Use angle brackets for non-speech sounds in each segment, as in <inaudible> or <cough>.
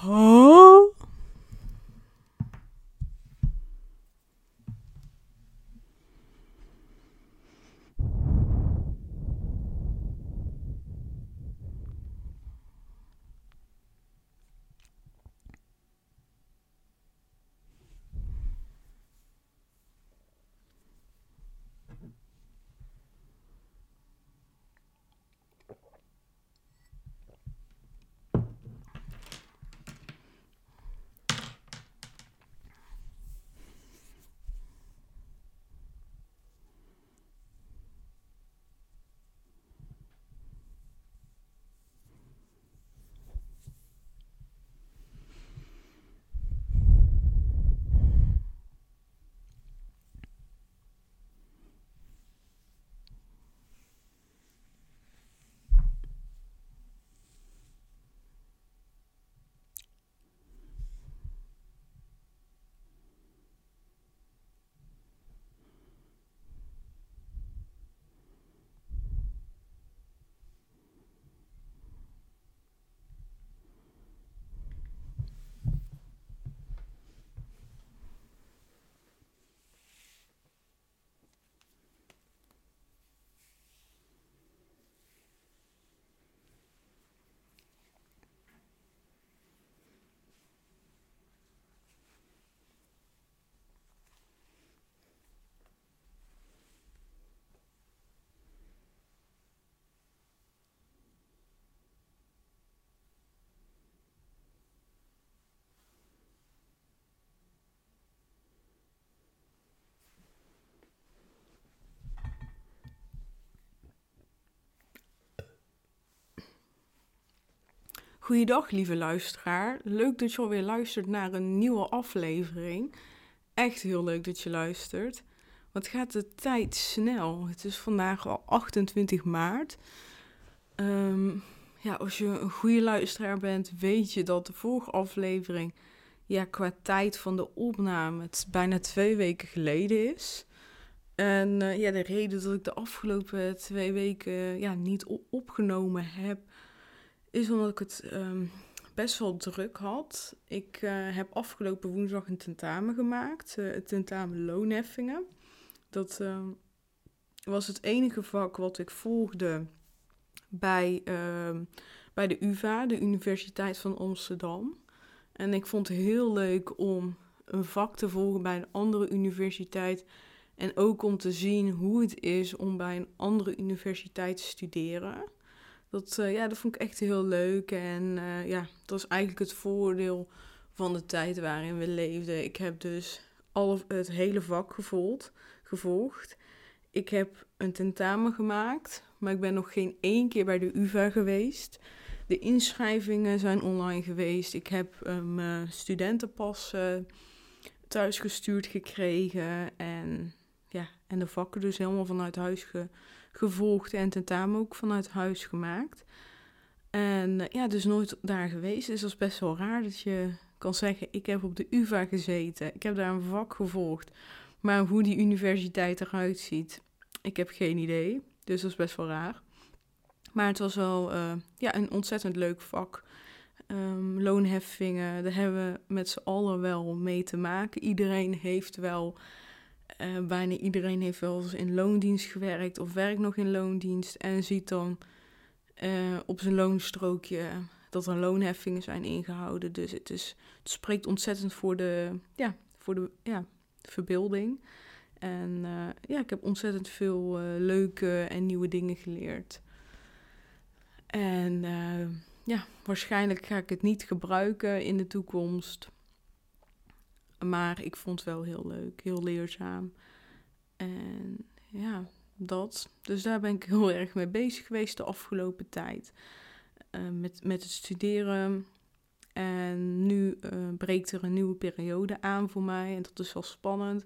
Huh? Goeiedag, lieve luisteraar. Leuk dat je alweer luistert naar een nieuwe aflevering. Echt heel leuk dat je luistert. Wat gaat de tijd snel? Het is vandaag al 28 maart. Ehm, ja, als je een goede luisteraar bent, weet je dat de vorige aflevering, ja, qua tijd van de opname, het bijna twee weken geleden is. En eh, ja, de reden dat ik de afgelopen twee weken ja, niet opgenomen heb, is omdat ik het ehm, best wel druk had. Ik uh, heb afgelopen woensdag een tentamen gemaakt, uh, het tentamen loonheffingen. Dat uh, was het enige vak wat ik volgde bij, ehm, bij de UvA, de Universiteit van Amsterdam. En ik vond het heel leuk om een vak te volgen bij een andere universiteit. En ook om te zien hoe het is om bij een andere universiteit te studeren. Dat, uh, ja, dat vond ik echt heel leuk. En uh, ja, dat is eigenlijk het voordeel van de tijd waarin we leefden. Ik heb dus al het hele vak gevolgd, gevolgd. Ik heb een tentamen gemaakt, maar ik ben nog geen één keer bij de UvA geweest. De inschrijvingen zijn online geweest. Ik heb uh, mijn studentenpas thuis gestuurd gekregen. En, ja, en de vakken dus helemaal vanuit huis ge gevolgd en tentamen ook vanuit huis gemaakt. En ja, dus nooit daar geweest. Dus dat is best wel raar dat je kan zeggen, ik heb op de UvA gezeten. Ik heb daar een vak gevolgd. Maar hoe die universiteit eruit ziet, ik heb geen idee. Dus dat is best wel raar. Maar het was wel uh, ja, een ontzettend leuk vak. Um, loonheffingen, daar hebben we met z'n allen wel mee te maken. Iedereen heeft wel uh, bijna iedereen heeft wel eens in loondienst gewerkt of werkt nog in loondienst en ziet dan uh, op zijn loonstrookje dat er loonheffingen zijn ingehouden. Dus het, is, het spreekt ontzettend voor de, ja, voor de ja, verbeelding. En uh, ja, ik heb ontzettend veel leuke en nieuwe dingen geleerd. En ja, waarschijnlijk ga ik het niet gebruiken in de toekomst. Maar ik vond het wel heel leuk, heel leerzaam. En ja, dat. Dus daar ben ik heel <laughs> erg mee bezig geweest de afgelopen tijd. Uh, met, met het studeren. En nu uh, breekt er een nieuwe periode aan voor mij. En dat is wel spannend.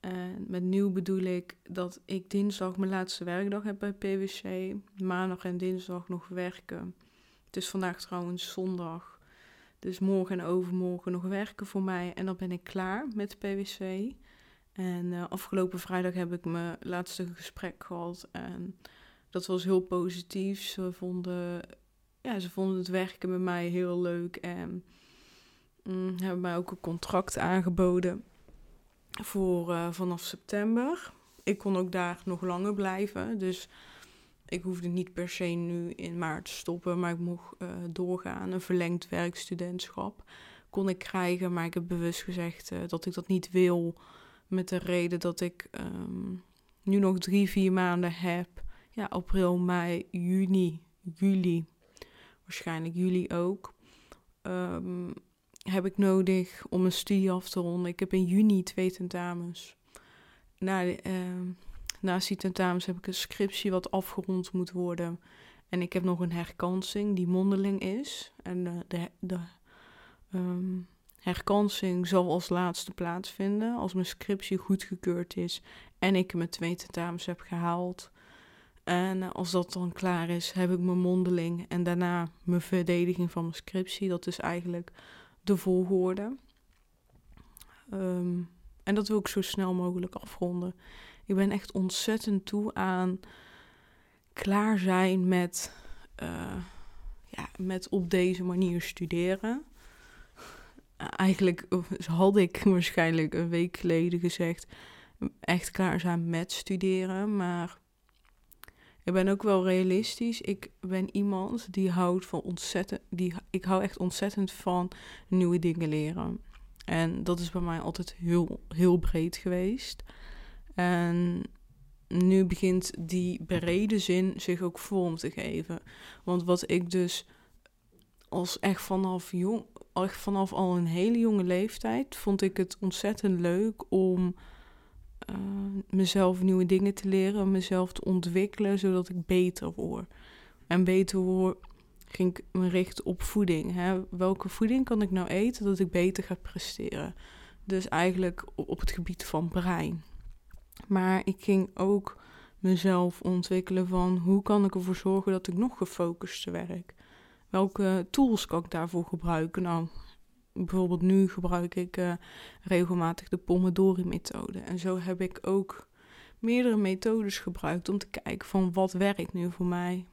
En met nieuw bedoel ik dat ik dinsdag mijn laatste werkdag heb bij PwC. Maandag en dinsdag nog werken. Het is vandaag trouwens zondag. Dus morgen en overmorgen nog werken voor mij. En dan ben ik klaar met PwC. En uh, afgelopen vrijdag heb ik mijn laatste gesprek gehad. En dat was heel positief. Ze vonden, ja, ze vonden het werken met mij heel leuk. En mm, hebben mij ook een contract aangeboden voor uh, vanaf september. Ik kon ook daar nog langer blijven, dus ik hoefde niet per se nu in maart te stoppen, maar ik mocht uh, doorgaan. Een verlengd werkstudentschap kon ik krijgen, maar ik heb bewust gezegd uh, dat ik dat niet wil. Met de reden dat ik um, nu nog drie, vier maanden heb. Ja, april, mei, juni, juli. Waarschijnlijk juli ook. Um, heb ik nodig om een studie af te ronden. Ik heb in juni twee tentamens. Na, uh, naast die tentamens heb ik een scriptie wat afgerond moet worden. En ik heb nog een herkansing die mondeling is. En de, de, de um, herkansing zal als laatste plaatsvinden als mijn scriptie goedgekeurd is en ik mijn twee tentamens heb gehaald. En als dat dan klaar is, heb ik mijn mondeling en daarna mijn verdediging van mijn scriptie. Dat is eigenlijk de volgorde. Um, en dat wil ik zo snel mogelijk afronden. Ik ben echt ontzettend toe aan klaar zijn met, uh, ja, met op deze manier studeren. Eigenlijk had ik waarschijnlijk een week geleden gezegd echt klaar zijn met studeren. Maar ik ben ook wel realistisch. Ik ben iemand die houdt van ontzettend. Die, ik hou echt ontzettend van nieuwe dingen leren. En dat is bij mij altijd heel, heel breed geweest. En nu begint die brede zin zich ook vorm te geven. Want wat ik dus als echt vanaf jong, echt vanaf al een hele jonge leeftijd, vond ik het ontzettend leuk om uh, mezelf nieuwe dingen te leren, mezelf te ontwikkelen, zodat ik beter word. En beter word, ging ik me richten op voeding. Hè? Welke voeding kan ik nou eten dat ik beter ga presteren? Dus eigenlijk op het gebied van brein. Maar ik ging ook mezelf ontwikkelen van hoe kan ik ervoor zorgen dat ik nog gefocuster werk? Welke tools kan ik daarvoor gebruiken? Nou, bijvoorbeeld nu gebruik ik uh, regelmatig de Pomodori-methode. En zo heb ik ook meerdere methodes gebruikt om te kijken van wat werkt nu voor mij.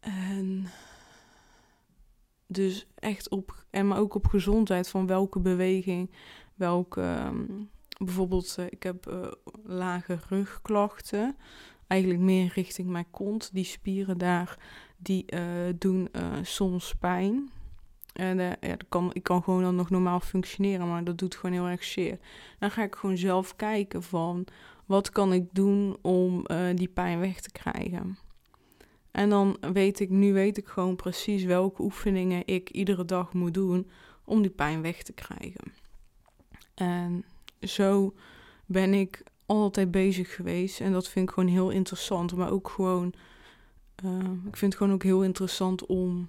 En dus echt op, en maar ook op gezondheid van welke beweging, welke, um, bijvoorbeeld uh, ik heb uh, lage rugklachten, eigenlijk meer richting mijn kont. Die spieren daar, die doen soms pijn. En ja, ik kan gewoon dan nog normaal functioneren, maar dat doet gewoon heel erg zeer. Dan ga ik gewoon zelf kijken van wat kan ik doen om die pijn weg te krijgen. En dan weet ik, nu weet ik gewoon precies welke oefeningen ik iedere dag moet doen om die pijn weg te krijgen. En zo ben ik altijd bezig geweest en dat vind ik gewoon heel interessant. Maar ook gewoon, uh, ik vind het gewoon ook heel interessant om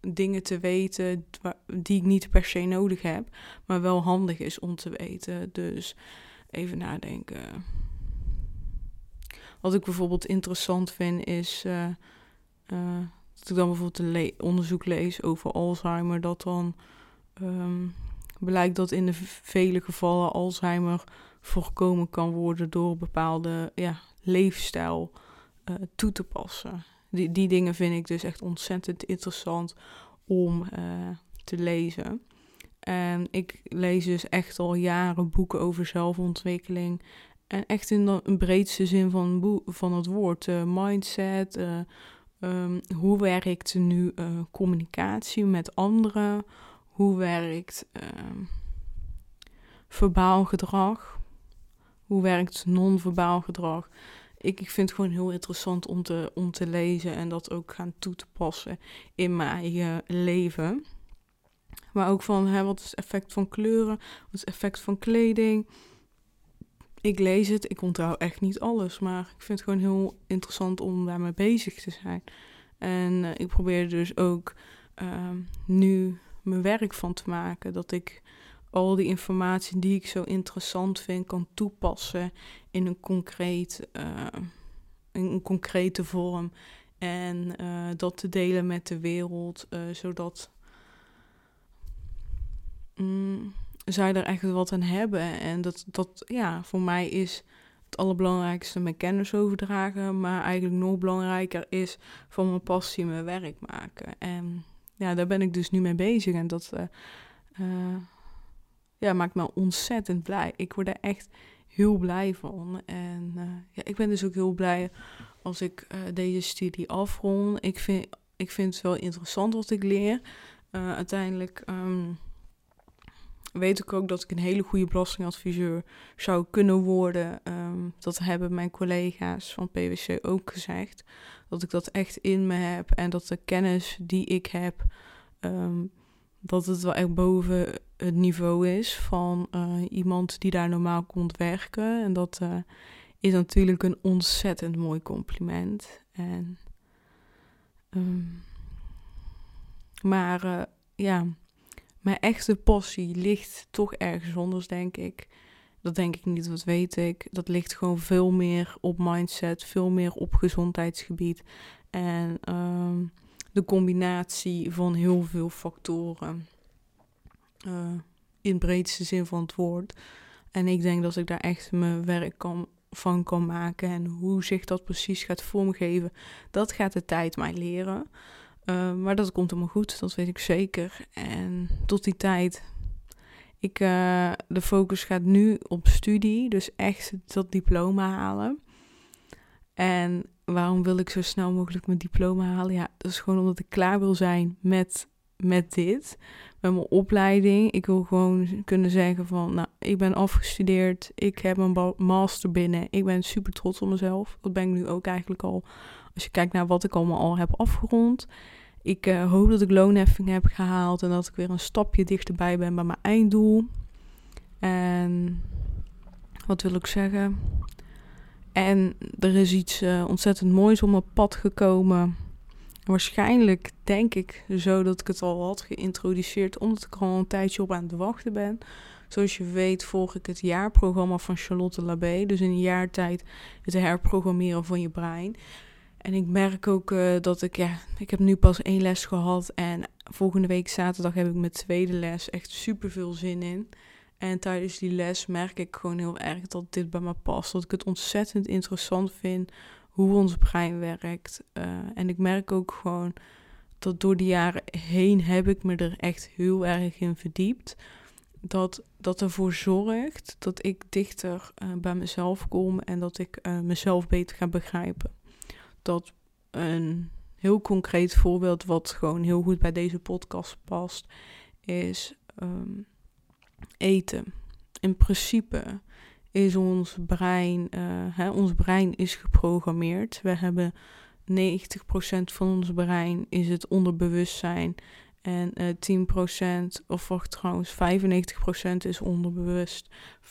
dingen te weten die ik niet per se nodig heb, maar wel handig is om te weten. Dus even nadenken. Wat ik bijvoorbeeld interessant vind is uh, uh, dat ik dan bijvoorbeeld een onderzoek lees over Alzheimer, dat dan um, blijkt dat in de vele gevallen Alzheimer voorkomen kan worden door bepaalde ja, leefstijl uh, toe te passen die, die dingen vind ik dus echt ontzettend interessant om uh, te lezen. En ik lees dus echt al jaren boeken over zelfontwikkeling. En echt in de breedste zin van, van het woord. Uh, mindset, um, hoe werkt nu communicatie met anderen? Hoe werkt ehm, verbaal gedrag? Hoe werkt non-verbaal gedrag? ik, ik vind het gewoon heel interessant om te, om te lezen en dat ook gaan toe te passen in mijn leven. Maar ook van hè, wat is het effect van kleuren, wat is het effect van kleding. Ik lees het, ik onthoud echt niet alles, maar ik vind het gewoon heel interessant om daarmee bezig te zijn. En uh, ik probeer dus ook uh, nu mijn werk van te maken. Dat ik al die informatie die ik zo interessant vind kan toepassen in een, concreet, uh, in een concrete vorm. En uh, dat te delen met de wereld, uh, zodat mm, zij er echt wat aan hebben. En dat, dat, ja, voor mij is het allerbelangrijkste mijn kennis overdragen. Maar eigenlijk nog belangrijker is van mijn passie mijn werk maken. En ja, daar ben ik dus nu mee bezig. En dat ja, maakt me ontzettend blij. Ik word er echt heel blij van. En ja, ik ben dus ook heel blij als ik deze studie afrond. Ik vind, ik vind het wel interessant wat ik leer. uiteindelijk ehm, weet ik ook dat ik een hele goede belastingadviseur zou kunnen worden. Um, dat hebben mijn collega's van PwC ook gezegd. Dat ik dat echt in me heb en dat de kennis die ik heb, um, dat het wel echt boven het niveau is van uh, iemand die daar normaal komt werken. En dat uh, is natuurlijk een ontzettend mooi compliment. En, um, maar uh, ja mijn echte passie ligt toch ergens anders, denk ik. Dat denk ik niet, dat weet ik. Dat ligt gewoon veel meer op mindset, veel meer op gezondheidsgebied. En um, de combinatie van heel veel factoren. Uh, in breedste zin van het woord. En ik denk dat ik daar echt mijn werk van kan maken. En hoe zich dat precies gaat vormgeven, dat gaat de tijd mij leren. Uh, maar dat komt helemaal goed, dat weet ik zeker. En tot die tijd, ik, uh, de focus gaat nu op studie, dus echt dat diploma halen. En waarom wil ik zo snel mogelijk mijn diploma halen? Ja, dat is gewoon omdat ik klaar wil zijn met, met dit, met mijn opleiding. Ik wil gewoon kunnen zeggen van, nou, ik ben afgestudeerd, ik heb een master binnen, ik ben super trots op mezelf. Dat ben ik nu ook eigenlijk al als je kijkt naar wat ik allemaal al heb afgerond. Ik uh, hoop dat ik loonheffing heb gehaald en dat ik weer een stapje dichterbij ben bij mijn einddoel. En wat wil ik zeggen? En er is iets uh, ontzettend moois op mijn pad gekomen. Waarschijnlijk denk ik zo dat ik het al had geïntroduceerd, omdat ik al een tijdje op aan het wachten ben. Zoals je weet volg ik het jaarprogramma van Charlotte Labé. Dus in een jaar tijd het herprogrammeren van je brein. En ik merk ook uh, dat ik, ja, ik heb nu pas één les gehad. En volgende week zaterdag heb ik mijn tweede les. Echt super veel zin in. En tijdens die les merk ik gewoon heel erg dat dit bij me past. Dat ik het ontzettend interessant vind hoe ons brein werkt. Uh, en ik merk ook gewoon dat door de jaren heen heb ik me er echt heel erg in verdiept. Dat dat ervoor zorgt dat ik dichter uh, bij mezelf kom en dat ik mezelf beter ga begrijpen dat een heel concreet voorbeeld, wat gewoon heel goed bij deze podcast past, is um, eten. In principe is ons brein, uh, hè, ons brein is geprogrammeerd. We hebben 90% van ons brein is het onderbewustzijn. En uh, eh, 10%, of wacht trouwens, 95% is onderbewust, 5%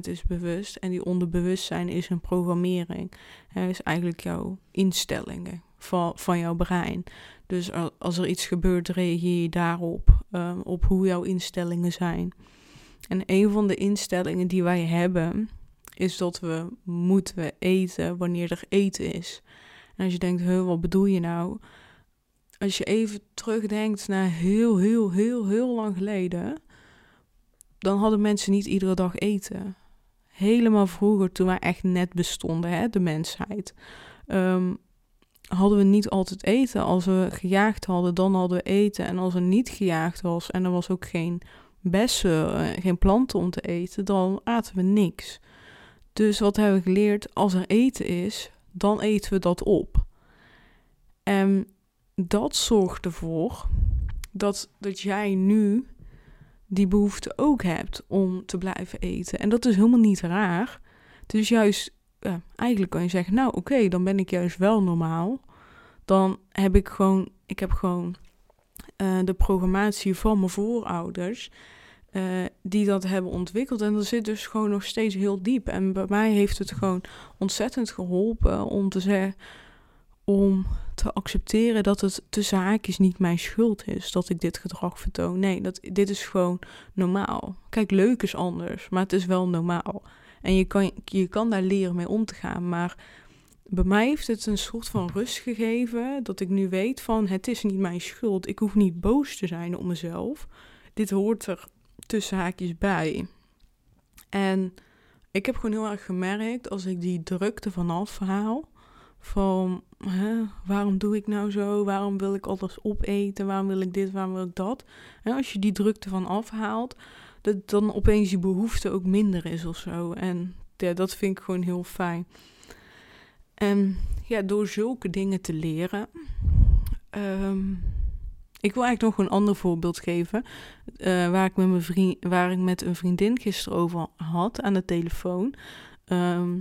is bewust. En die onderbewustzijn is een programmering. Het is eigenlijk jouw instellingen van, van jouw brein. Dus als er iets gebeurt, reageer je daarop, um, op hoe jouw instellingen zijn. En een van de instellingen die wij hebben, is dat we moeten eten wanneer er eten is. En als je denkt, wat bedoel je nou? Als je even terugdenkt naar heel, heel, heel, heel lang geleden, dan hadden mensen niet iedere dag eten. Helemaal vroeger, toen wij echt net bestonden, hè, de mensheid, um, hadden we niet altijd eten. Als we gejaagd hadden, dan hadden we eten. En als er niet gejaagd was en er was ook geen bessen, eh, geen planten om te eten, dan aten we niks. Dus wat hebben we geleerd? Als er eten is, dan eten we dat op. En dat zorgt ervoor dat, dat jij nu die behoefte ook hebt om te blijven eten. En dat is helemaal niet raar. Dus juist, ja, eigenlijk kan je zeggen, nou oké, dan ben ik juist wel normaal. Dan heb ik gewoon, ik heb gewoon uh, de programmatie van mijn voorouders. Uh, die dat hebben ontwikkeld. En dat zit dus gewoon nog steeds heel diep. En bij mij heeft het gewoon ontzettend geholpen om te zeggen om te accepteren dat het tussen haakjes niet mijn schuld is dat ik dit gedrag vertoon. Nee, dat, dit is gewoon normaal. Kijk, leuk is anders, maar het is wel normaal. En je kan, je kan daar leren mee om te gaan. Maar bij mij heeft het een soort van rust gegeven dat ik nu weet van het is niet mijn schuld. Ik hoef niet boos te zijn op mezelf. Dit hoort er tussen haakjes bij. En ik heb gewoon heel erg gemerkt als ik die drukte vanaf haal Van hè, waarom doe ik nou zo? Waarom wil ik alles opeten? Waarom wil ik dit? Waarom wil ik dat? Als je die drukte van afhaalt, dat dan opeens je behoefte ook minder is of zo. En ja, dat vind ik gewoon heel fijn. En ja, door zulke dingen te leren. Ehm, ik wil eigenlijk nog een ander voorbeeld geven. Uh, waar, ik met mijn vriend, waar ik met een vriendin gisteren over had aan de telefoon. Ehm,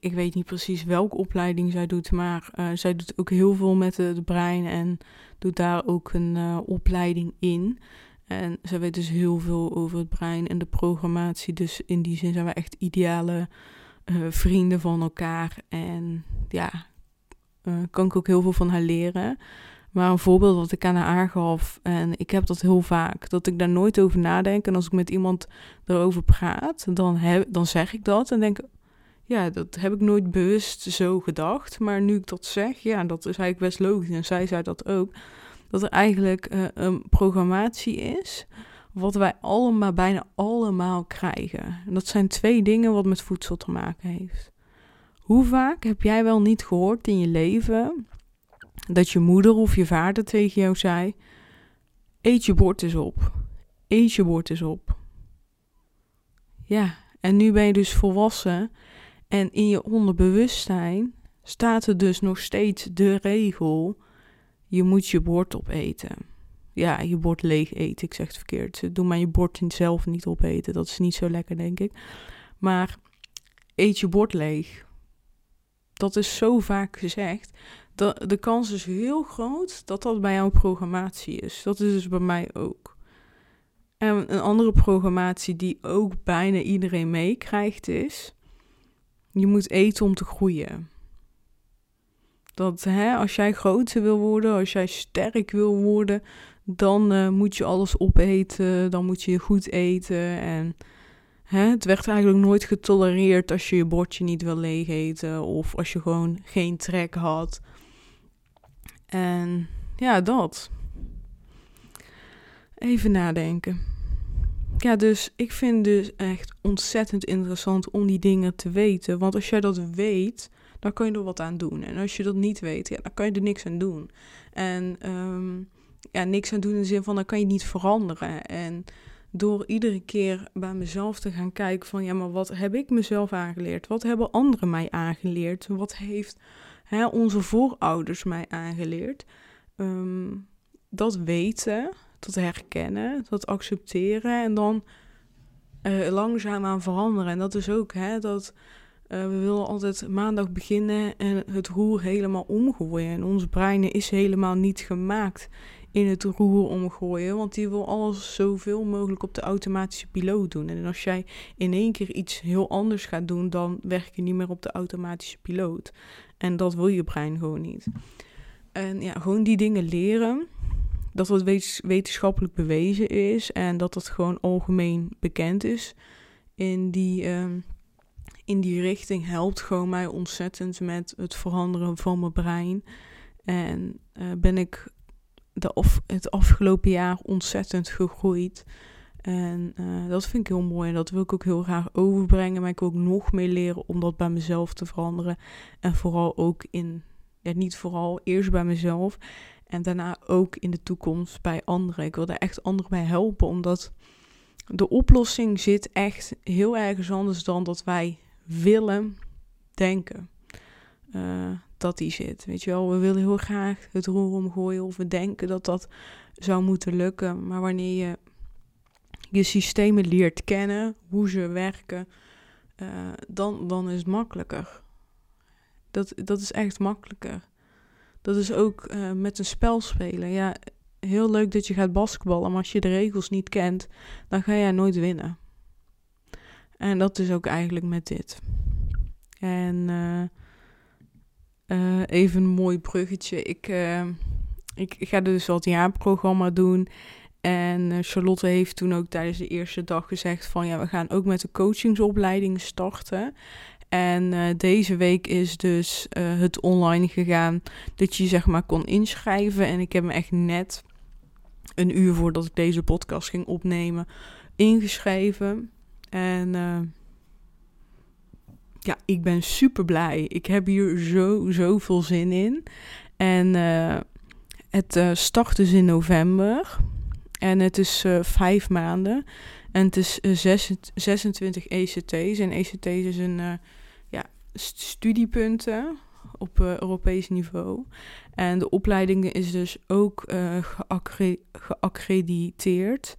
ik, weet niet precies welke opleiding zij doet, maar uh, zij doet ook heel veel met het brein en doet daar ook een uh, opleiding in. En zij weet dus heel veel over het brein en de programmatie. Dus in die zin zijn we echt ideale vrienden van elkaar. En ja, kan ik ook heel veel van haar leren. Maar een voorbeeld wat ik aan haar aangaf, en ik heb dat heel vaak, dat ik daar nooit over nadenk. En als ik met iemand erover praat, dan, dan zeg ik dat en denk, ja, dat heb ik nooit bewust zo gedacht. Maar nu ik dat zeg, ja, dat is eigenlijk best logisch. En zij zei dat ook. Dat er eigenlijk uh, een programmatie is wat wij allemaal, bijna allemaal krijgen. En dat zijn twee dingen wat met voedsel te maken heeft. Hoe vaak heb jij wel niet gehoord in je leven dat je moeder of je vader tegen jou zei: Eet je bord eens op. Eet je bord eens op. Ja, en nu ben je dus volwassen en in je onderbewustzijn staat er dus nog steeds de regel: je moet je bord opeten ja, je bord leeg eten. Ik zeg het verkeerd. Doe maar je bord zelf niet opeten. Dat is niet zo lekker, denk ik. Maar eet je bord leeg. Dat is zo vaak gezegd. De, de kans is heel groot dat dat bij jouw programmatie is. Dat is dus bij mij ook. En een andere programmatie die ook bijna iedereen meekrijgt is... Je moet eten om te groeien. Dat hè, als jij groter wil worden, als jij sterk wil worden, dan uh, moet je alles opeten, dan moet je goed eten. En hè, het werd eigenlijk nooit getolereerd als je je bordje niet wil leeg eten of als je gewoon geen trek had. En ja, dat. Even nadenken. Ja, dus ik vind dus echt ontzettend interessant om die dingen te weten. Want als jij dat weet, dan kan je er wat aan doen. En als je dat niet weet, ja, dan kan je er niks aan doen. En um, ja, niks aan doen in de zin van dan kan je niet veranderen. En door iedere keer bij mezelf te gaan kijken van ja, maar wat heb ik mezelf aangeleerd? Wat hebben anderen mij aangeleerd? Wat heeft hè, onze voorouders mij aangeleerd? Um, dat weten, dat herkennen, dat accepteren en dan uh, langzaam aan veranderen. En dat is ook hè, dat uh, we willen altijd maandag beginnen en het roer helemaal omgooien. En ons brein is helemaal niet gemaakt in het roer omgooien. Want die wil alles zoveel mogelijk op de automatische piloot doen. En als jij in één keer iets heel anders gaat doen, dan werk je niet meer op de automatische piloot. En dat wil je brein gewoon niet. En ja, gewoon die dingen leren. Dat het wetenschappelijk bewezen is en dat het gewoon algemeen bekend is. In die, uh, in die richting helpt gewoon mij ontzettend met het veranderen van mijn brein. En uh, ben ik de of, het afgelopen jaar ontzettend gegroeid. En uh, dat vind ik heel mooi en dat wil ik ook heel graag overbrengen. Maar ik wil ook nog meer leren om dat bij mezelf te veranderen. En vooral ook in, ja, niet vooral, eerst bij mezelf. En daarna ook in de toekomst bij anderen. Ik wil daar echt anderen bij helpen, omdat de oplossing zit echt heel ergens anders dan dat wij willen denken. Uh, dat die zit. Weet je wel, we willen heel graag het roer omgooien of we denken dat dat zou moeten lukken. Maar wanneer je je systemen leert kennen, hoe ze werken, uh, dan, dan is het makkelijker. Dat, dat is echt makkelijker. Dat is ook uh, met een spel spelen. Ja, heel leuk dat je gaat basketballen, maar als je de regels niet kent, dan ga jij nooit winnen. En dat is ook eigenlijk met dit. En uh, uh, even een mooi bruggetje. Ik, ik, ga dus het jaarprogramma doen. En Charlotte heeft toen ook tijdens de eerste dag gezegd van ja, we gaan ook met de coachingsopleiding starten. En deze week is dus het online gegaan dat je zeg maar kon inschrijven. En ik heb me echt net een uur voordat ik deze podcast ging opnemen ingeschreven. En ja, ik ben super blij. Ik heb hier zo, zoveel zin in. En het start dus in november. En het is vijf maanden. En het is 26 ECT's. En ECT's is een ja, studiepunten op Europees niveau. En de opleiding is dus ook geaccre geaccrediteerd.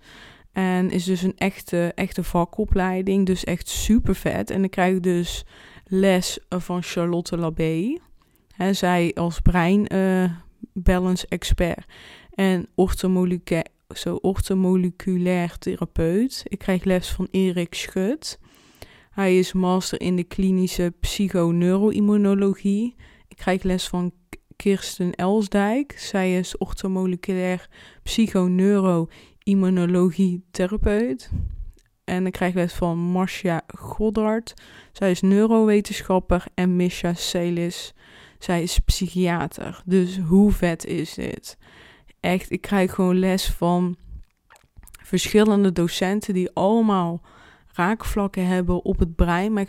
En is dus een echte, echte vakopleiding. Dus echt super vet. En dan krijg ik dus les van Charlotte Labé. Zij als brein balance expert en orthomoleculair, zo orthomoleculair therapeut. Ik krijg les van Erik Schut. Hij is master in de klinische psychoneuroimmunologie. Ik krijg les van Kirsten Elsdijk. Zij is orthomoleculair psychoneuroimmunologie therapeut. En ik krijg les van Marcia Goddard. Zij is neurowetenschapper. En Misha Celis. Zij is psychiater. Dus hoe vet is dit? Echt, ik krijg gewoon les van verschillende docenten die allemaal raakvlakken hebben op het brein, maar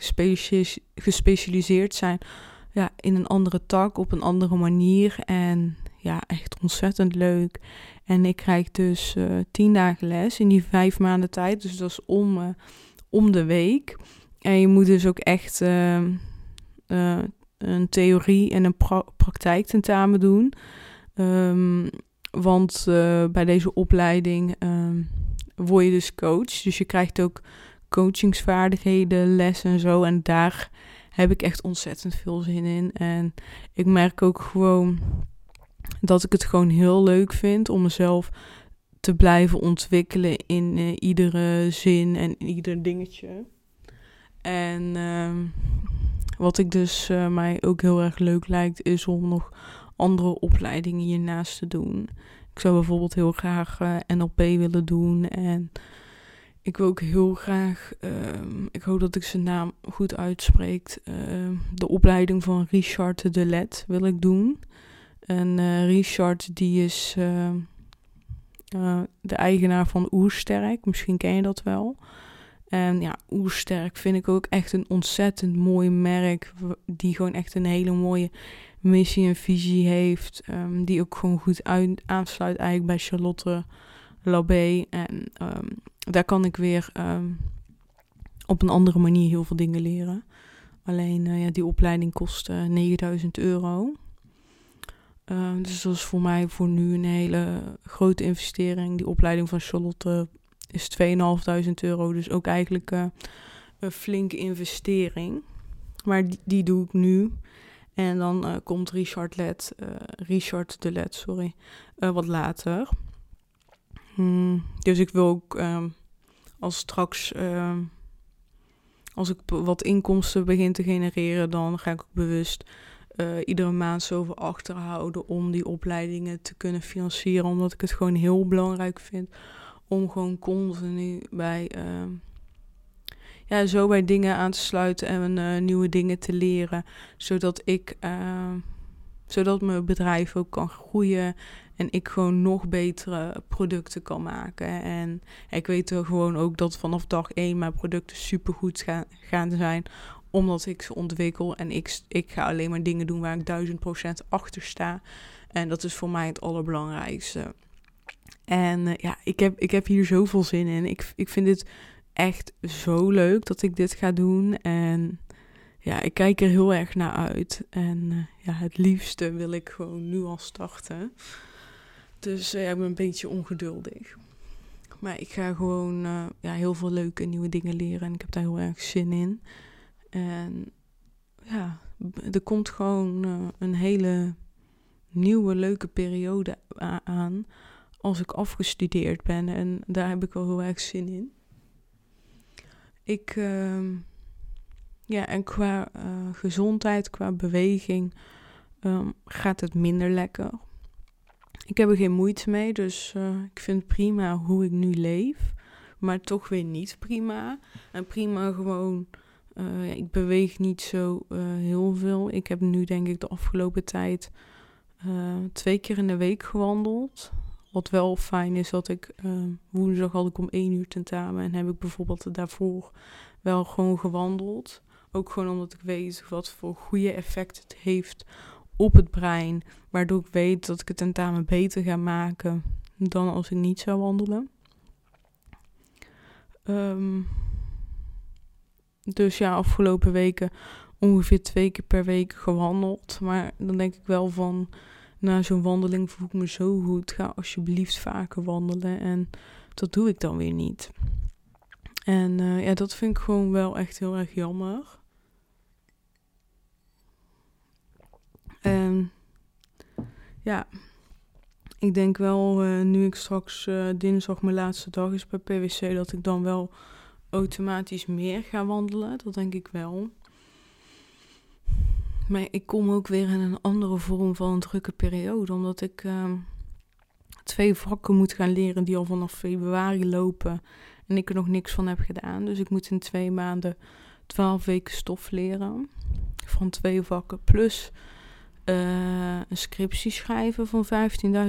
gespecialiseerd zijn ja, in een andere tak, op een andere manier. En ja, echt ontzettend leuk. En ik krijg dus uh, tien dagen les in die vijf maanden tijd. Dus dat is om, uh, om de week. En je moet dus ook echt uh, een theorie en een pra praktijktentamen doen. Um, want bij deze opleiding um, word je dus coach. Dus je krijgt ook coachingsvaardigheden, lessen en zo. En daar heb ik echt ontzettend veel zin in. En ik merk ook gewoon dat ik het gewoon heel leuk vind om mezelf te blijven ontwikkelen in uh, iedere zin en ieder dingetje. En uh, wat ik dus uh, mij ook heel erg leuk lijkt, is om nog andere opleidingen hiernaast te doen. Ik zou bijvoorbeeld heel graag uh, NLP willen doen. En ik wil ook heel graag, ehm, ik hoop dat ik zijn naam goed uitspreek, ehm, de opleiding van Richard de Let wil ik doen. En uh, Richard, die is uh, uh, de eigenaar van Oersterk. Misschien ken je dat wel. En ja, Oersterk vind ik ook echt een ontzettend mooi merk. Die gewoon echt een hele mooie missie en visie heeft. Um, die ook gewoon goed uit, aansluit eigenlijk bij Charlotte Labé. En um, daar kan ik weer um, op een andere manier heel veel dingen leren. Alleen ja, die opleiding kost 9000 euro. Uh, dus dat is voor mij voor nu een hele grote investering. Die opleiding van Charlotte is 2.500 euro. Dus ook eigenlijk uh, een flinke investering. Maar die, die, doe ik nu. En dan uh, komt Richard, Let, Richard de Let sorry, wat later. Hmm, dus ik wil ook um, als straks ehm, als ik wat inkomsten begin te genereren, dan ga ik ook bewust iedere maand zoveel achterhouden om die opleidingen te kunnen financieren. Omdat ik het gewoon heel belangrijk vind om gewoon continu bij, uh, ja, zo bij dingen aan te sluiten en uh, nieuwe dingen te leren. Zodat ik, ehm, zodat mijn bedrijf ook kan groeien en ik gewoon nog betere producten kan maken. En ik weet er gewoon ook dat vanaf dag één mijn producten supergoed gaan, gaan zijn omdat ik ze ontwikkel en ik, ik ga alleen maar dingen doen waar ik duizend procent achter sta. En dat is voor mij het allerbelangrijkste. En uh, ja, ik heb, ik heb hier zoveel zin in. Ik, ik vind het echt zo leuk dat ik dit ga doen. En ja, ik kijk er heel erg naar uit. En uh, ja, het liefste wil ik gewoon nu al starten. Dus uh, ja, ik ben een beetje ongeduldig. Maar ik ga gewoon ja, heel veel leuke nieuwe dingen leren. En ik heb daar heel erg zin in. En ja, er komt gewoon een hele nieuwe, leuke periode aan als ik afgestudeerd ben. En daar heb ik wel heel erg zin in. Ik, uh, ja, en qua uh, gezondheid, qua beweging, um, gaat het minder lekker. Ik heb er geen moeite mee, dus uh, ik vind prima hoe ik nu leef. Maar toch weer niet prima. En prima gewoon uh, ik beweeg niet zo heel veel. Ik heb nu denk ik de afgelopen tijd twee keer in de week gewandeld. Wat wel fijn is dat ik woensdag had ik om één uur tentamen en heb ik bijvoorbeeld daarvoor wel gewoon gewandeld. Ook gewoon omdat ik weet wat voor goede effect het heeft op het brein. Waardoor ik weet dat ik het tentamen beter ga maken dan als ik niet zou wandelen. Ehm, dus ja, afgelopen weken ongeveer twee keer per week gewandeld. Maar dan denk ik wel van, na zo'n wandeling voel ik me zo goed. Ga alsjeblieft vaker wandelen. En dat doe ik dan weer niet. En uh, ja, dat vind ik gewoon wel echt heel erg jammer. En ja, ik denk wel, uh, nu ik straks uh, dinsdag mijn laatste dag is bij PwC, dat ik dan wel automatisch meer ga wandelen. Dat denk ik wel. Maar ik kom ook weer in een andere vorm van een drukke periode, omdat ik uh, twee vakken moet gaan leren die al vanaf februari lopen en ik er nog niks van heb gedaan. Dus ik moet in twee maanden twaalf weken stof leren van twee vakken plus uh, een scriptie schrijven van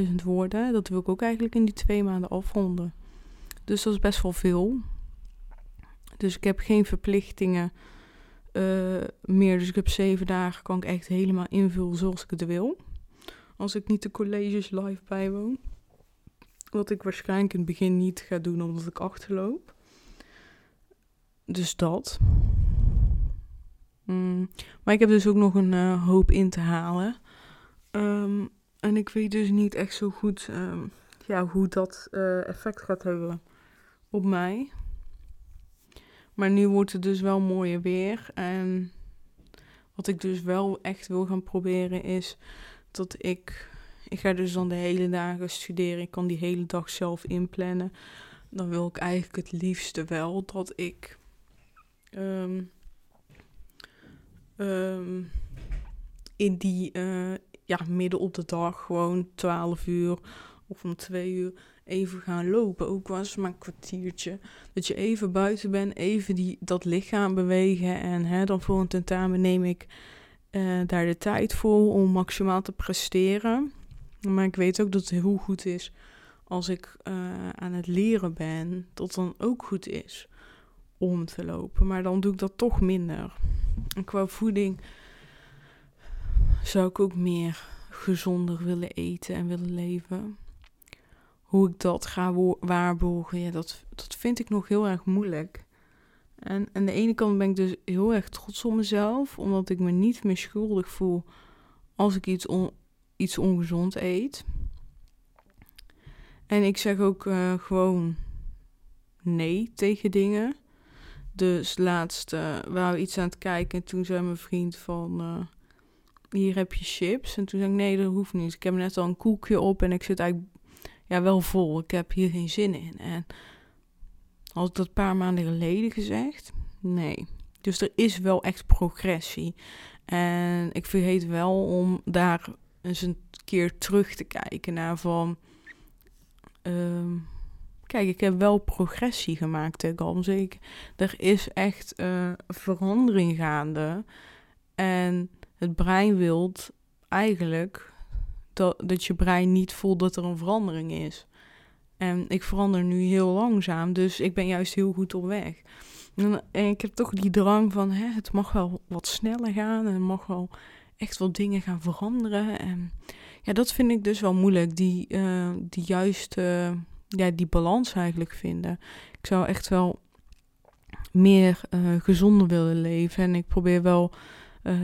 15.000 woorden. Dat wil ik ook eigenlijk in die twee maanden afronden. Dus dat is best wel veel. Dus ik heb geen verplichtingen uh, meer. Dus ik heb zeven dagen, kan ik echt helemaal invullen zoals ik het wil. Als ik niet de colleges live bijwoon. Wat ik waarschijnlijk in het begin niet ga doen omdat ik achterloop. Dus dat. Mm. Maar ik heb dus ook nog een uh, hoop in te halen. Um, en ik weet dus niet echt zo goed um, ja, hoe dat uh, effect gaat hebben op mij. Maar nu wordt het dus wel mooier weer. En wat ik dus wel echt wil gaan proberen is dat ik. Ik ga dus dan de hele dagen studeren. Ik kan die hele dag zelf inplannen. Dan wil ik eigenlijk het liefste wel dat ik. Um, in die. Uh, ja, midden op de dag gewoon 12 uur of om 2 uur even gaan lopen. Ook was maar een kwartiertje. Dat je even buiten bent, even die, dat lichaam bewegen. En hè, dan voor een tentamen neem ik uh, daar de tijd voor om maximaal te presteren. Maar ik weet ook dat het heel goed is als ik uh, aan het leren ben, dat dan ook goed is om te lopen. Maar dan doe ik dat toch minder. En qua voeding zou ik ook meer gezonder willen eten en willen leven hoe ik dat ga waarborgen, ja, dat, dat vind ik nog heel erg moeilijk. En aan de ene kant ben ik dus heel erg trots op mezelf, omdat ik me niet meer schuldig voel als ik iets, on, iets ongezond eet. En ik zeg ook uh, gewoon nee tegen dingen. Dus laatst uh, waren we iets aan het kijken en toen zei mijn vriend van... Uh, hier heb je chips. En toen zei ik, nee, dat hoeft niet. Ik heb net al een koekje op en ik zit eigenlijk ja, wel vol. Ik heb hier geen zin in. En had ik dat een paar maanden geleden gezegd? Nee. Dus er is wel echt progressie. En ik vergeet wel om daar eens een keer terug te kijken naar van... Um, kijk, ik heb wel progressie gemaakt, hè, Zeker. Er is echt uh, verandering gaande. En het brein wil eigenlijk dat, dat je brein niet voelt dat er een verandering is. En ik verander nu heel langzaam, dus ik ben juist heel goed op weg. En, ik heb toch die drang van, hè, het mag wel wat sneller gaan en mag wel echt wel dingen gaan veranderen. En ja, dat vind ik dus wel moeilijk, die, uh, die juiste, ja, die balans eigenlijk vinden. Ik zou echt wel meer uh, gezonder willen leven en ik probeer wel... Uh,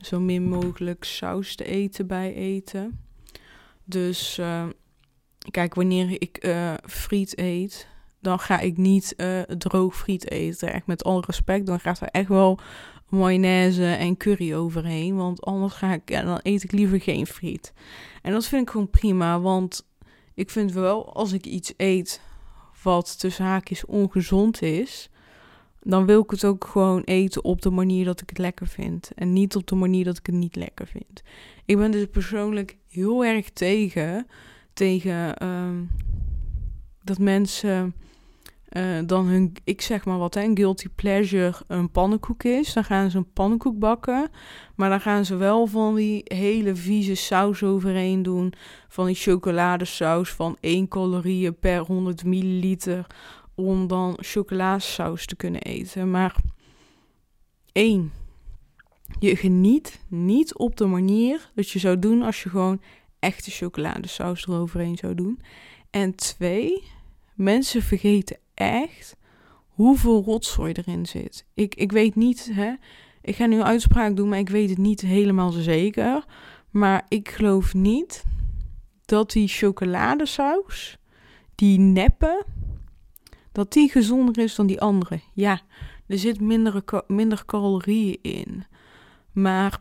zo min mogelijk saus te eten bij eten. Dus uh, kijk, wanneer ik uh, friet eet, dan ga ik niet uh, droog friet eten. Echt met alle respect, dan gaat er echt wel mayonaise en curry overheen. Want anders ga ik, dan eet ik liever geen friet. En dat vind ik gewoon prima, want ik vind wel als ik iets eet wat tussen haakjes ongezond is, dan wil ik het ook gewoon eten op de manier dat ik het lekker vind. En niet op de manier dat ik het niet lekker vind. Ik ben dus persoonlijk heel erg tegen, tegen um, dat mensen uh, dan hun, ik zeg maar wat, hè, een guilty pleasure een pannenkoek is. Dan gaan ze een pannenkoek bakken. Maar dan gaan ze wel van die hele vieze saus overheen doen. Van die chocoladesaus van 1 calorieën per 100 milliliter om dan chocoladesaus te kunnen eten. Maar één, je geniet niet op de manier dat je zou doen als je gewoon echte chocoladesaus eroverheen zou doen. En twee, mensen vergeten echt hoeveel rotzooi erin zit. Ik, ik weet niet, hè. Ik ga nu een uitspraak doen, maar ik weet het niet helemaal zeker. Maar ik geloof niet dat die chocoladesaus, die neppen, dat die gezonder is dan die andere. Ja, er zit minder, minder calorieën in. Maar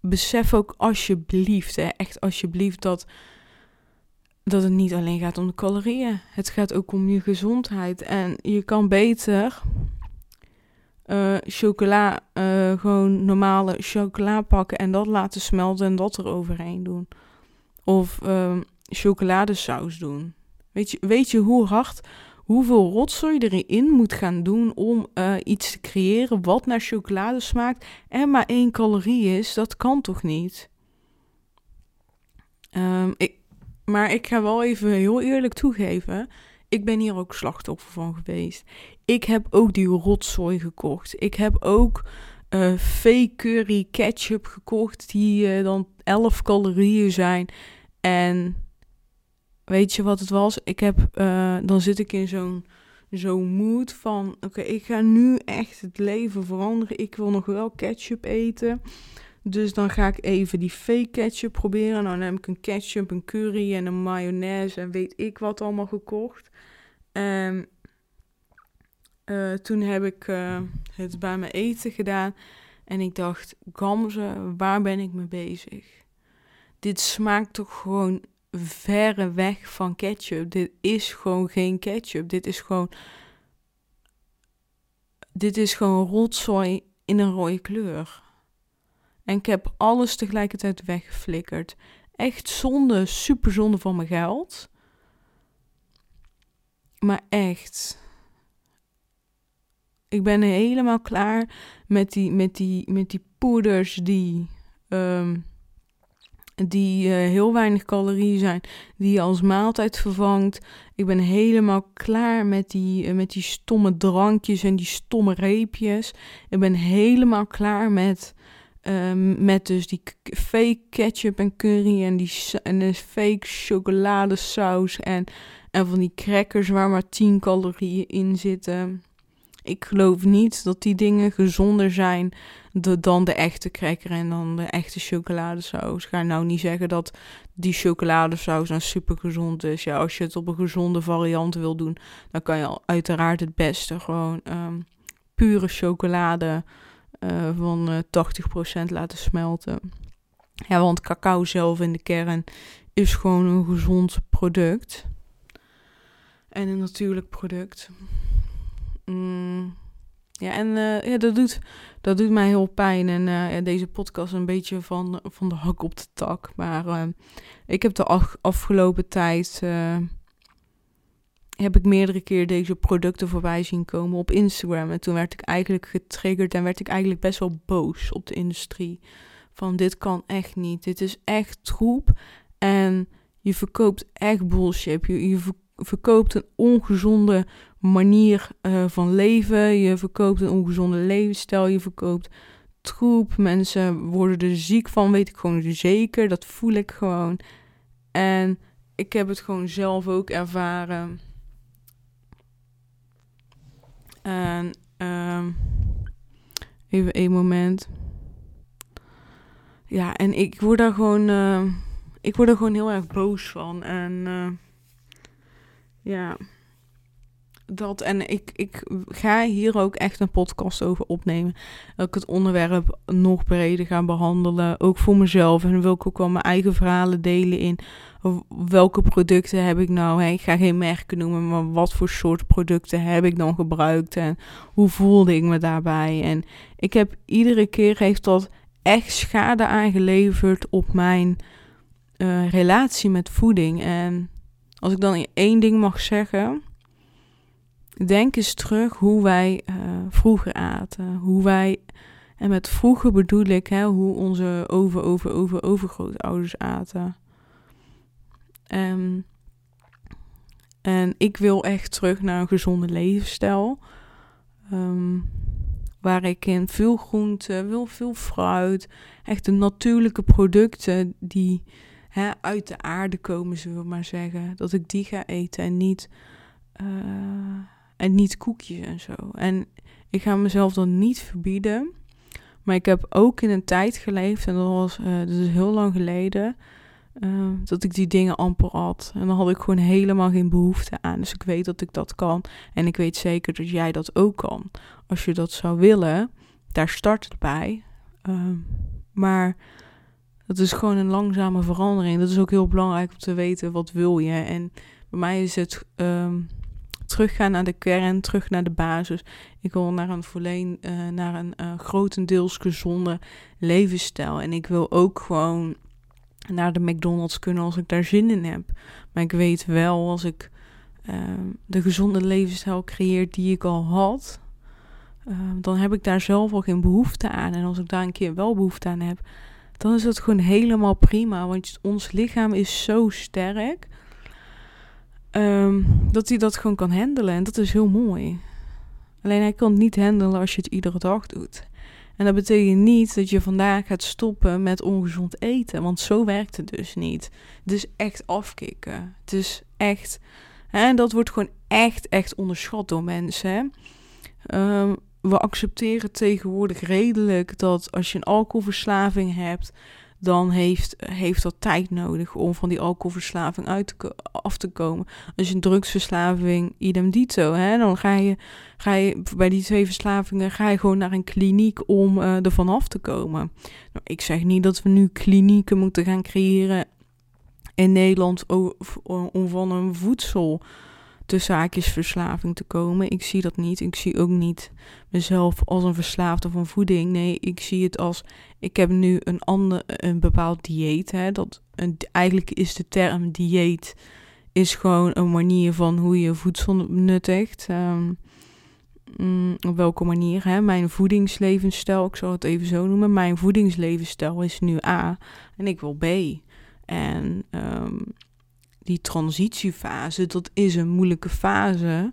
besef ook alsjeblieft, hè, echt alsjeblieft, dat, dat het niet alleen gaat om de calorieën. Het gaat ook om je gezondheid. En je kan beter uh, chocola, uh, gewoon normale chocola pakken en dat laten smelten en dat er overheen doen. Of uh, chocoladesaus doen. Weet je, weet je hoe hard hoeveel rotzooi erin moet gaan doen om uh, iets te creëren wat naar chocolade smaakt en maar één calorie is. Dat kan toch niet? Um, ik, maar ik ga wel even heel eerlijk toegeven. Ik ben hier ook slachtoffer van geweest. Ik heb ook die rotzooi gekocht. Ik heb ook uh, fake curry ketchup gekocht die uh, dan 11 calorieën zijn. En weet je wat het was? Ik heb, uh, dan zit ik in zo'n zo'n mood van, oké, ik ga nu echt het leven veranderen. Ik wil nog wel ketchup eten. Dus dan ga ik even die fake ketchup proberen. Nou, dan heb ik een ketchup, een curry en een mayonaise en weet ik wat allemaal gekocht. En uh, toen heb ik uh, het bij mijn eten gedaan. En ik dacht, Gamze, waar ben ik mee bezig? Dit smaakt toch gewoon verre weg van ketchup. Dit is gewoon geen ketchup. Dit is gewoon. Dit is gewoon rotzooi in een rode kleur. En ik heb alles tegelijkertijd weggeflikkerd. Echt zonde, super zonde van mijn geld. Maar echt. Ik ben helemaal klaar met die, met die, met die poeders die. Um, die uh, heel weinig calorieën zijn, die je als maaltijd vervangt. Ik ben helemaal klaar met die, uh, met die stomme drankjes en die stomme reepjes. Ik ben helemaal klaar met, uh, met dus die fake ketchup en curry en die en de fake chocoladesaus en, en van die crackers waar maar 10 calorieën in zitten. Ik geloof niet dat die dingen gezonder zijn dan de echte cracker en dan de echte chocoladesaus. Ik ga nou niet zeggen dat die chocoladesaus nou super gezond is. Ja, als je het op een gezonde variant wil doen, dan kan je uiteraard het beste gewoon um, pure chocolade uh, van uh, eh, 80% laten smelten. Ja, want cacao zelf in de kern is gewoon een gezond product. En een natuurlijk product. Mm. Ja, en uh, ja, dat, doet, dat doet mij heel pijn. En ja, deze podcast een beetje van, van de hak op de tak. Maar uh, ik heb de af, afgelopen tijd... heb ik meerdere keer deze producten voorbij zien komen op Instagram. En toen werd ik eigenlijk getriggerd en werd ik eigenlijk best wel boos op de industrie. Van dit kan echt niet. Dit is echt troep. En je verkoopt echt bullshit. Je, je verkoopt een ongezonde manier uh, van leven. Je verkoopt een ongezonde levensstijl. Je verkoopt troep. Mensen worden er ziek van, weet ik gewoon zeker. Dat voel ik gewoon. En ik heb het gewoon zelf ook ervaren. En um, even één moment. Ja, en ik word daar gewoon, uh, ik word er gewoon heel erg boos van. En uh, ja dat, en ik, ik ga hier ook echt een podcast over opnemen. Dat ik het onderwerp nog breder ga behandelen. Ook voor mezelf. En wil ik ook wel mijn eigen verhalen delen in. Welke producten heb ik nou? ik ga geen merken noemen, maar wat voor soort producten heb ik dan gebruikt? En hoe voelde ik me daarbij? En ik heb iedere keer heeft dat echt schade aangeleverd op mijn uh, relatie met voeding. En als ik dan één ding mag zeggen Denk eens terug hoe wij uh, vroeger aten. Hoe wij, en met vroeger bedoel ik hè, hoe onze over, over, over, overgrootouders aten. Um, en ik wil echt terug naar een gezonde levensstijl. Um, waar ik in veel groente, wil veel fruit, echt de natuurlijke producten die hè, uit de aarde komen, zullen we maar zeggen, dat ik die ga eten en niet, uh, en niet koekjes en zo. En ik ga mezelf dan niet verbieden, maar ik heb ook in een tijd geleefd, en dat was uh, dat is heel lang geleden, uh, dat ik die dingen amper had. En dan had ik gewoon helemaal geen behoefte aan. Dus ik weet dat ik dat kan. En ik weet zeker dat jij dat ook kan. Als je dat zou willen, daar start het bij. Uh, maar dat is gewoon een langzame verandering. Dat is ook heel belangrijk om te weten wat wil je. En bij mij is het um, teruggaan naar de kern, terug naar de basis. Ik wil naar een volledig, uh, naar een uh, grotendeels gezonde levensstijl. En ik wil ook gewoon naar de McDonald's kunnen als ik daar zin in heb. Maar ik weet wel als ik uh, de gezonde levensstijl creëer die ik al had, uh, dan heb ik daar zelf al geen behoefte aan. En als ik daar een keer wel behoefte aan heb, dan is dat gewoon helemaal prima. Want ons lichaam is zo sterk um, dat hij dat gewoon kan handelen. En dat is heel mooi. Alleen hij kan het niet handelen als je het iedere dag doet. En dat betekent niet dat je vandaag gaat stoppen met ongezond eten. Want zo werkt het dus niet. Het is echt afkicken. Het is echt. En dat wordt gewoon echt, echt onderschat door mensen. Um, we accepteren tegenwoordig redelijk dat als je een alcoholverslaving hebt, dan heeft, heeft dat tijd nodig om van die alcoholverslaving uit af te komen. Als je een drugsverslaving, idem dito, hè, dan ga je, ga je bij die twee verslavingen ga je gewoon naar een kliniek om uh, er vanaf te komen. Nou, ik zeg niet dat we nu klinieken moeten gaan creëren in Nederland om van een voedsel de zaakjes verslaving te komen. Ik zie dat niet. Ik zie ook niet mezelf als een verslaafde van voeding. Nee, ik zie het als ik heb nu een ander, een bepaald dieet. Hè, dat eigenlijk is de term dieet is gewoon een manier van hoe je voedsel nuttigt. Um, mm, op welke manier? Hè? Mijn voedingslevensstijl, ik zal het even zo noemen. Mijn voedingslevensstijl is nu A en ik wil B. En um, die transitiefase, dat is een moeilijke fase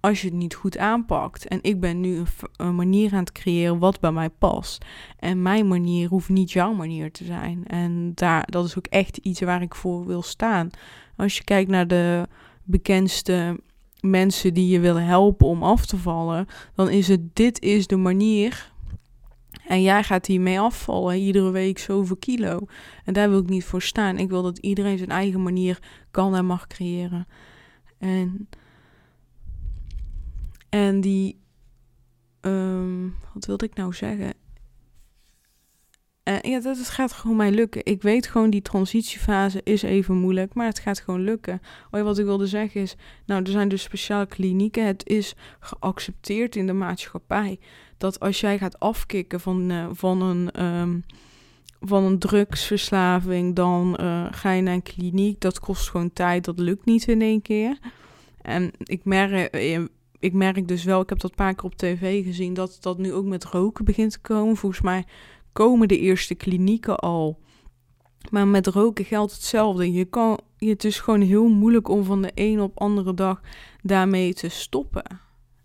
als je het niet goed aanpakt. En ik ben nu een, manier aan het creëren wat bij mij past. En mijn manier hoeft niet jouw manier te zijn. En daar, dat is ook echt iets waar ik voor wil staan. Als je kijkt naar de bekendste mensen die je willen helpen om af te vallen, dan is het dit is de manier en jij gaat hiermee afvallen, iedere week zoveel kilo. En daar wil ik niet voor staan. Ik wil dat iedereen zijn eigen manier kan en mag creëren. En, en die, um, wat wilde ik nou zeggen? En ja, dat gaat gewoon mij lukken. Ik weet gewoon, die transitiefase is even moeilijk, maar het gaat gewoon lukken. Oh, wat ik wilde zeggen is, nou, er zijn dus speciale klinieken. Het is geaccepteerd in de maatschappij dat als jij gaat afkicken van, uh, van, een, um, van een drugsverslaving, dan uh, ga je naar een kliniek. Dat kost gewoon tijd, dat lukt niet in één keer. En ik merk, eh, ik merk dus wel, ik heb dat een paar keer op tv gezien, dat dat nu ook met roken begint te komen. Volgens mij komen de eerste klinieken al. Maar met roken geldt hetzelfde. Je kan, het is gewoon heel moeilijk om van de een op andere dag daarmee te stoppen.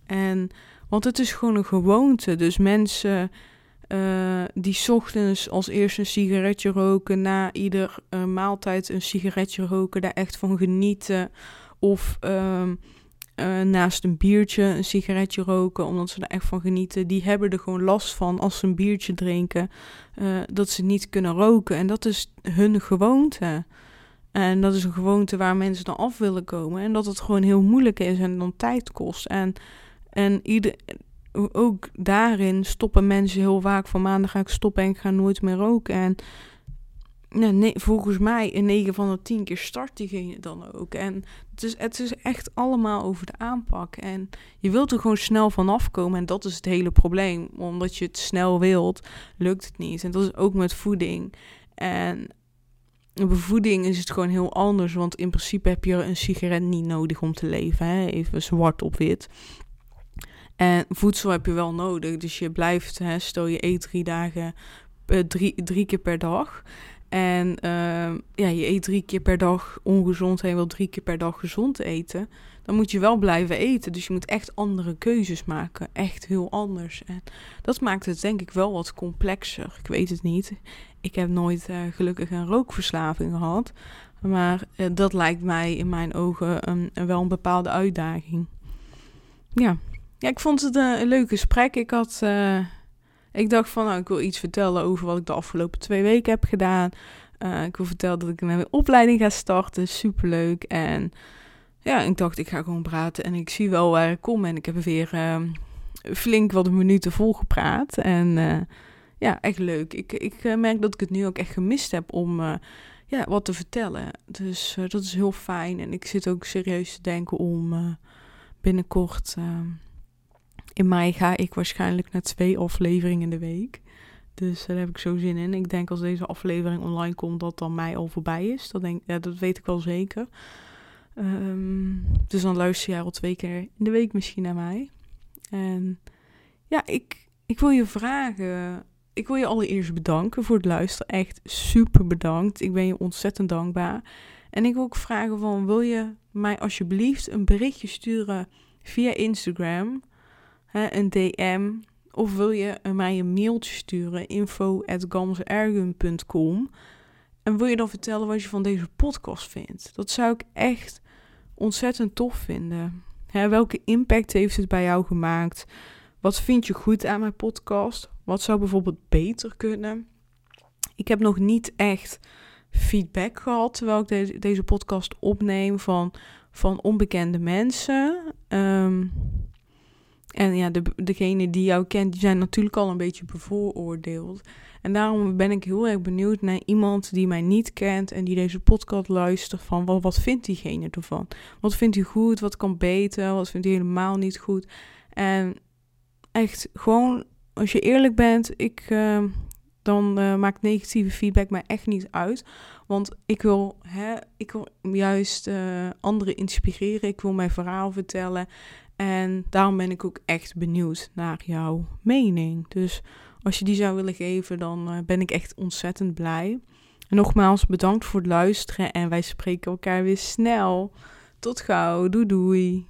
En want het is gewoon een gewoonte. Dus mensen uh, die ochtends als eerste een sigaretje roken, na ieder uh, maaltijd een sigaretje roken, daar echt van genieten. Of uh, naast een biertje een sigaretje roken, omdat ze er echt van genieten. Die hebben er gewoon last van als ze een biertje drinken, dat ze niet kunnen roken. En dat is hun gewoonte. En dat is een gewoonte waar mensen dan af willen komen. En dat het gewoon heel moeilijk is en dan tijd kost. En en ieder, ook daarin stoppen mensen heel vaak van maandag ga ik stoppen en ik ga nooit meer roken. En nou, nee, volgens mij in 9 van de 10 keer start diegene dan ook. En het is, het is echt allemaal over de aanpak. En je wilt er gewoon snel van afkomen. En dat is het hele probleem. Omdat je het snel wilt, lukt het niet. En dat is ook met voeding. En bij voeding is het gewoon heel anders. Want in principe heb je een sigaret niet nodig om te leven. Hè? Even zwart op wit. En voedsel heb je wel nodig. Dus je blijft, hè, stel je eet drie dagen, uh, drie, drie keer per dag. En ehm, ja, je eet drie keer per dag ongezond en je wil drie keer per dag gezond eten. Dan moet je wel blijven eten. Dus je moet echt andere keuzes maken. Echt heel anders. En dat maakt het denk ik wel wat complexer. Ik weet het niet. Ik heb nooit uh, gelukkig een rookverslaving gehad. Maar uh, dat lijkt mij in mijn ogen een, wel een bepaalde uitdaging. Ja. Ja, ik vond het een, een leuk gesprek. Ik had... Uh, ik dacht van, nou, ik wil iets vertellen over wat ik de afgelopen twee weken heb gedaan. Uh, ik wil vertellen dat ik een opleiding ga starten. Superleuk. En ja, ik dacht, ik ga gewoon praten en ik zie wel waar ik kom. En ik heb weer uh, flink wat minuten volgepraat. En ja, echt leuk. Ik, ik merk dat ik het nu ook echt gemist heb om ja, wat te vertellen. Dus dat is heel fijn. En ik zit ook serieus te denken om binnenkort in mei ga ik waarschijnlijk naar twee afleveringen in de week. Dus daar heb ik zo zin in. Ik denk als deze aflevering online komt, dat dan mei al voorbij is. Dat, denk, ja, dat weet ik wel zeker. Um, dus dan luister jij al twee keer in de week misschien naar mij. En ja, ik, ik wil je vragen. Ik wil je allereerst bedanken voor het luisteren. Echt super bedankt. Ik ben je ontzettend dankbaar. En ik wil ook vragen van, wil je mij alsjeblieft een berichtje sturen via Instagram? Hè, een DM. Of wil je mij een mailtje sturen, info.gamsergun.com. En wil je dan vertellen wat je van deze podcast vindt? Dat zou ik echt ontzettend tof vinden. Hè, welke impact heeft het bij jou gemaakt? Wat vind je goed aan mijn podcast? Wat zou bijvoorbeeld beter kunnen? Ik heb nog niet echt feedback gehad terwijl ik deze, podcast opneem van, van onbekende mensen. Um, en ja, de, degene die jou kent, die zijn natuurlijk al een beetje bevooroordeeld. En daarom ben ik heel erg benieuwd naar iemand die mij niet kent en die deze podcast luistert van wat, wat vindt diegene ervan? Wat vindt hij goed? Wat kan beter? Wat vindt hij helemaal niet goed? En echt gewoon, als je eerlijk bent, ik, uh, dan uh, maakt negatieve feedback mij echt niet uit. Want ik wil, hè, ik wil juist uh, anderen inspireren. Ik wil mijn verhaal vertellen. En daarom ben ik ook echt benieuwd naar jouw mening. Dus als je die zou willen geven, dan uh, ben ik echt ontzettend blij. En nogmaals, bedankt voor het luisteren en wij spreken elkaar weer snel. Tot gauw. Doei doei.